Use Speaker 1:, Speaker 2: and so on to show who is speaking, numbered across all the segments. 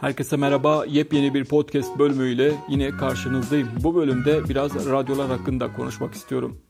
Speaker 1: Herkese merhaba. Yepyeni bir podcast bölümüyle yine karşınızdayım. Bu bölümde biraz radyolar hakkında konuşmak istiyorum.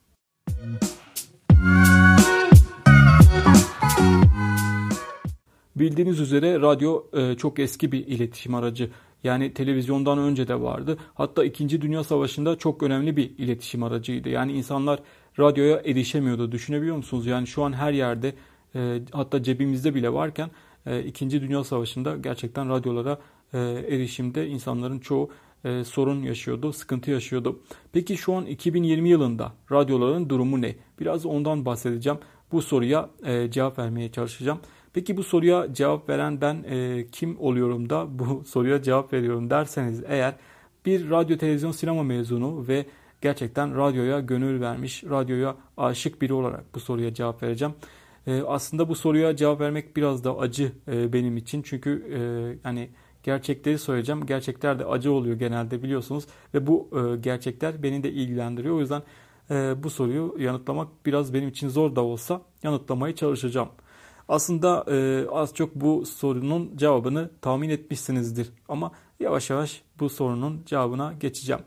Speaker 1: Bildiğiniz üzere radyo e, çok eski bir iletişim aracı. Yani televizyondan önce de vardı. Hatta 2. Dünya Savaşı'nda çok önemli bir iletişim aracıydı. Yani insanlar radyoya erişemiyordu. Düşünebiliyor musunuz? Yani şu an her yerde e, hatta cebimizde bile varken e, İkinci Dünya Savaşı'nda gerçekten radyolara e, erişimde insanların çoğu e, sorun yaşıyordu, sıkıntı yaşıyordu. Peki şu an 2020 yılında radyoların durumu ne? Biraz ondan bahsedeceğim. Bu soruya e, cevap vermeye çalışacağım. Peki bu soruya cevap veren ben kim oluyorum da bu soruya cevap veriyorum derseniz eğer bir radyo, televizyon, sinema mezunu ve gerçekten radyoya gönül vermiş, radyoya aşık biri olarak bu soruya cevap vereceğim. E, aslında bu soruya cevap vermek biraz da acı e, benim için çünkü e, hani gerçekleri söyleyeceğim. Gerçekler de acı oluyor genelde biliyorsunuz ve bu e, gerçekler beni de ilgilendiriyor. O yüzden e, bu soruyu yanıtlamak biraz benim için zor da olsa yanıtlamaya çalışacağım. Aslında az çok bu sorunun cevabını tahmin etmişsinizdir. Ama yavaş yavaş bu sorunun cevabına geçeceğim.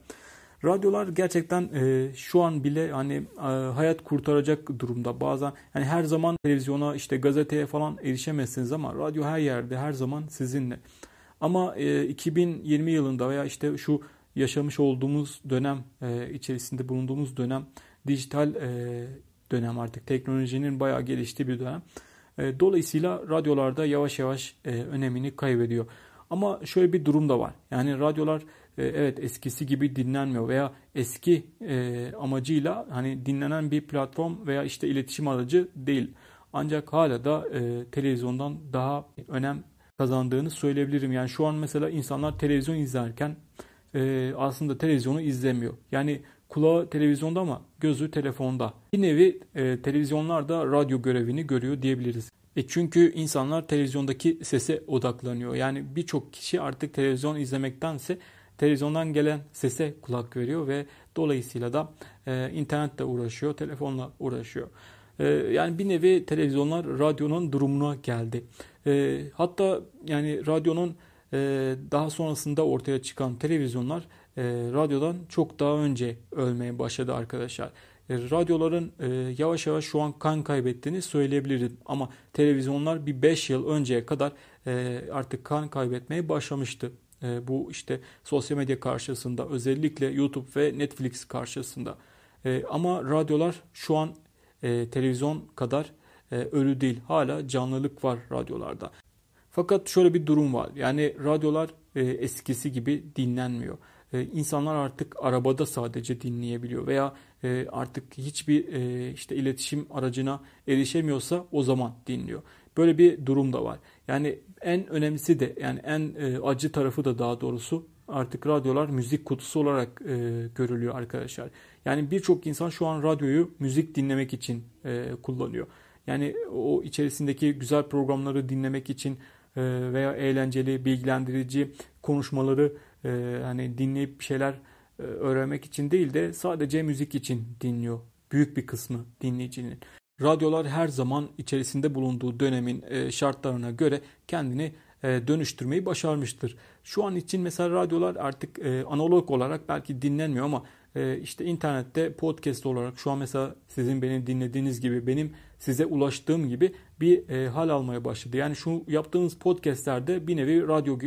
Speaker 1: Radyolar gerçekten e, şu an bile hani e, hayat kurtaracak durumda. Bazen yani her zaman televizyona işte gazeteye falan erişemezsiniz ama radyo her yerde her zaman sizinle. Ama e, 2020 yılında veya işte şu yaşamış olduğumuz dönem e, içerisinde bulunduğumuz dönem dijital e, dönem artık teknolojinin bayağı geliştiği bir dönem. E, dolayısıyla radyolarda yavaş yavaş e, önemini kaybediyor. Ama şöyle bir durum da var. Yani radyolar e, evet eskisi gibi dinlenmiyor veya eski amacıyla hani dinlenen bir platform veya işte iletişim aracı değil. Ancak hala da televizyondan daha önem kazandığını söyleyebilirim. Yani şu an mesela insanlar televizyon izlerken aslında televizyonu izlemiyor. Yani Kulağı televizyonda ama gözü telefonda. Bir nevi e, televizyonlar da radyo görevini görüyor diyebiliriz. E çünkü insanlar televizyondaki sese odaklanıyor. Yani birçok kişi artık televizyon izlemektense televizyondan gelen sese kulak veriyor ve dolayısıyla da e, internetle uğraşıyor, telefonla uğraşıyor. E, yani bir nevi televizyonlar radyonun durumuna geldi. E, hatta yani radyonun e, daha sonrasında ortaya çıkan televizyonlar e, radyodan çok daha önce ölmeye başladı arkadaşlar. E, radyoların e, yavaş yavaş şu an kan kaybettiğini söyleyebilirim. Ama televizyonlar bir 5 yıl önceye kadar e, artık kan kaybetmeye başlamıştı. E, bu işte sosyal medya karşısında özellikle YouTube ve Netflix karşısında. E, ama radyolar şu an e, televizyon kadar e, ölü değil. Hala canlılık var radyolarda. Fakat şöyle bir durum var. Yani radyolar e, eskisi gibi dinlenmiyor. E, insanlar artık arabada sadece dinleyebiliyor veya e, artık hiçbir e, işte iletişim aracına erişemiyorsa o zaman dinliyor. Böyle bir durum da var. Yani en önemlisi de yani en acı tarafı da daha doğrusu artık radyolar müzik kutusu olarak görülüyor arkadaşlar. Yani birçok insan şu an radyoyu müzik dinlemek için kullanıyor. Yani o içerisindeki güzel programları dinlemek için veya eğlenceli, bilgilendirici konuşmaları e, hani dinleyip bir şeyler e, öğrenmek için değil de sadece müzik için dinliyor. Büyük bir kısmı dinleyicinin. Radyolar her zaman içerisinde bulunduğu dönemin e, şartlarına göre kendini e, dönüştürmeyi başarmıştır. Şu an için mesela radyolar artık e, analog olarak belki dinlenmiyor ama işte internette podcast olarak şu an mesela sizin beni dinlediğiniz gibi benim size ulaştığım gibi bir hal almaya başladı. Yani şu yaptığınız podcastlerde bir nevi radyo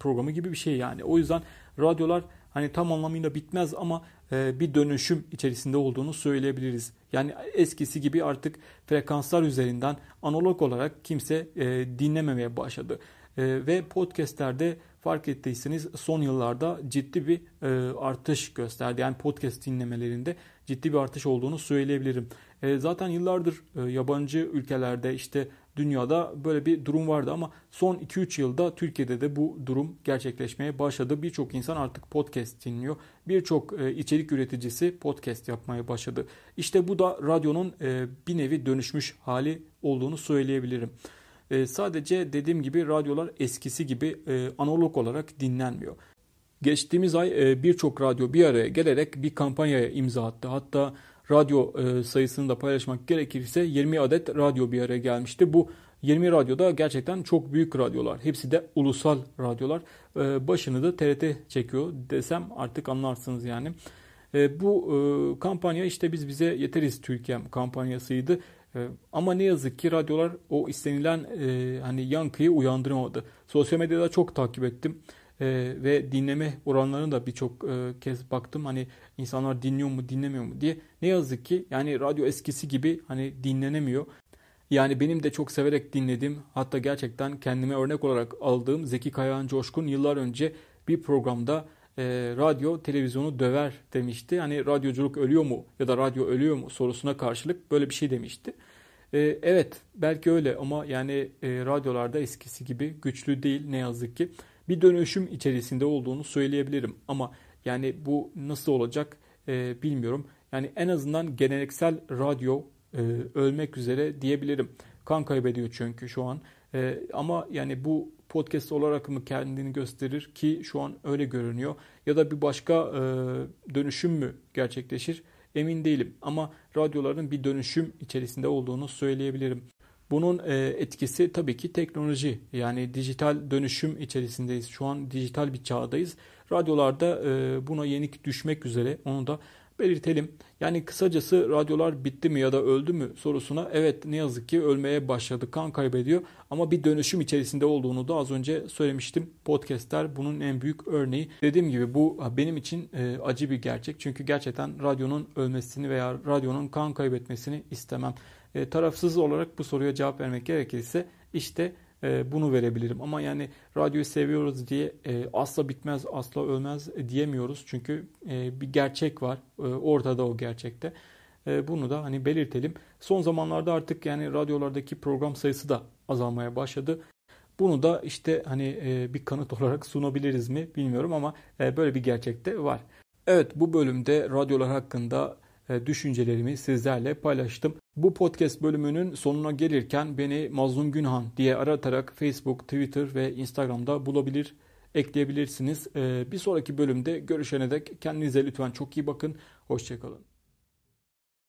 Speaker 1: programı gibi bir şey yani. O yüzden radyolar hani tam anlamıyla bitmez ama e, bir dönüşüm içerisinde olduğunu söyleyebiliriz. Yani eskisi gibi artık frekanslar üzerinden analog olarak kimse e, dinlememeye başladı. E, ve podcastlerde fark ettiyseniz son yıllarda ciddi bir e, artış gösterdi. Yani podcast dinlemelerinde ciddi bir artış olduğunu söyleyebilirim. E, zaten yıllardır e, yabancı ülkelerde işte dünyada böyle bir durum vardı ama son 2-3 yılda Türkiye'de de bu durum gerçekleşmeye başladı. Birçok insan artık podcast dinliyor. Birçok e, içerik üreticisi podcast yapmaya başladı. İşte bu da radyonun e, bir nevi dönüşmüş hali olduğunu söyleyebilirim. E, sadece dediğim gibi radyolar eskisi gibi e, analog olarak dinlenmiyor. Geçtiğimiz ay e, birçok radyo bir araya gelerek bir kampanyaya imza attı. Hatta radyo sayısını da paylaşmak gerekirse 20 adet radyo bir araya gelmişti. Bu 20 radyoda gerçekten çok büyük radyolar. Hepsi de ulusal radyolar. E, başını da TRT çekiyor desem artık anlarsınız yani. E, bu e, kampanya işte biz bize yeteriz Türkiye'm kampanyasıydı. E, ama ne yazık ki radyolar o istenilen e, hani yankıyı uyandıramadı. Sosyal medyada çok takip ettim. Ee, ve dinleme oranlarını da birçok e, kez baktım hani insanlar dinliyor mu dinlemiyor mu diye ne yazık ki yani radyo eskisi gibi hani dinlenemiyor. Yani benim de çok severek dinlediğim hatta gerçekten kendime örnek olarak aldığım Zeki Kayağan Coşkun yıllar önce bir programda e, radyo televizyonu döver demişti. Hani radyoculuk ölüyor mu ya da radyo ölüyor mu sorusuna karşılık böyle bir şey demişti. E, evet belki öyle ama yani e, radyolarda eskisi gibi güçlü değil ne yazık ki bir dönüşüm içerisinde olduğunu söyleyebilirim. Ama yani bu nasıl olacak e, bilmiyorum. Yani en azından geleneksel radyo e, ölmek üzere diyebilirim. Kan kaybediyor çünkü şu an. E, ama yani bu podcast olarak mı kendini gösterir ki şu an öyle görünüyor. Ya da bir başka e, dönüşüm mü gerçekleşir emin değilim. Ama radyoların bir dönüşüm içerisinde olduğunu söyleyebilirim. Bunun e, etkisi tabii ki teknoloji. Yani dijital dönüşüm içerisindeyiz. Şu an dijital bir çağdayız. Radyolarda e, buna yenik düşmek üzere. Onu da belirtelim. Yani kısacası radyolar bitti mi ya da öldü mü sorusuna evet ne yazık ki ölmeye başladı. Kan kaybediyor ama bir dönüşüm içerisinde olduğunu da az önce söylemiştim. Podcastler bunun en büyük örneği. Dediğim gibi bu benim için e, acı bir gerçek. Çünkü gerçekten radyonun ölmesini veya radyonun kan kaybetmesini istemem. E, tarafsız olarak bu soruya cevap vermek gerekirse işte e, bunu verebilirim. Ama yani radyoyu seviyoruz diye e, asla bitmez, asla ölmez diyemiyoruz. Çünkü e, bir gerçek var. Ortada o gerçekte. Bunu da hani belirtelim. Son zamanlarda artık yani radyolardaki program sayısı da azalmaya başladı. Bunu da işte hani bir kanıt olarak sunabiliriz mi bilmiyorum ama böyle bir gerçekte var. Evet bu bölümde radyolar hakkında düşüncelerimi sizlerle paylaştım. Bu podcast bölümünün sonuna gelirken beni Mazlum Günhan diye aratarak Facebook, Twitter ve Instagram'da bulabilir, ekleyebilirsiniz. E, bir sonraki bölümde görüşene dek kendinize lütfen çok iyi bakın. Hoşçakalın.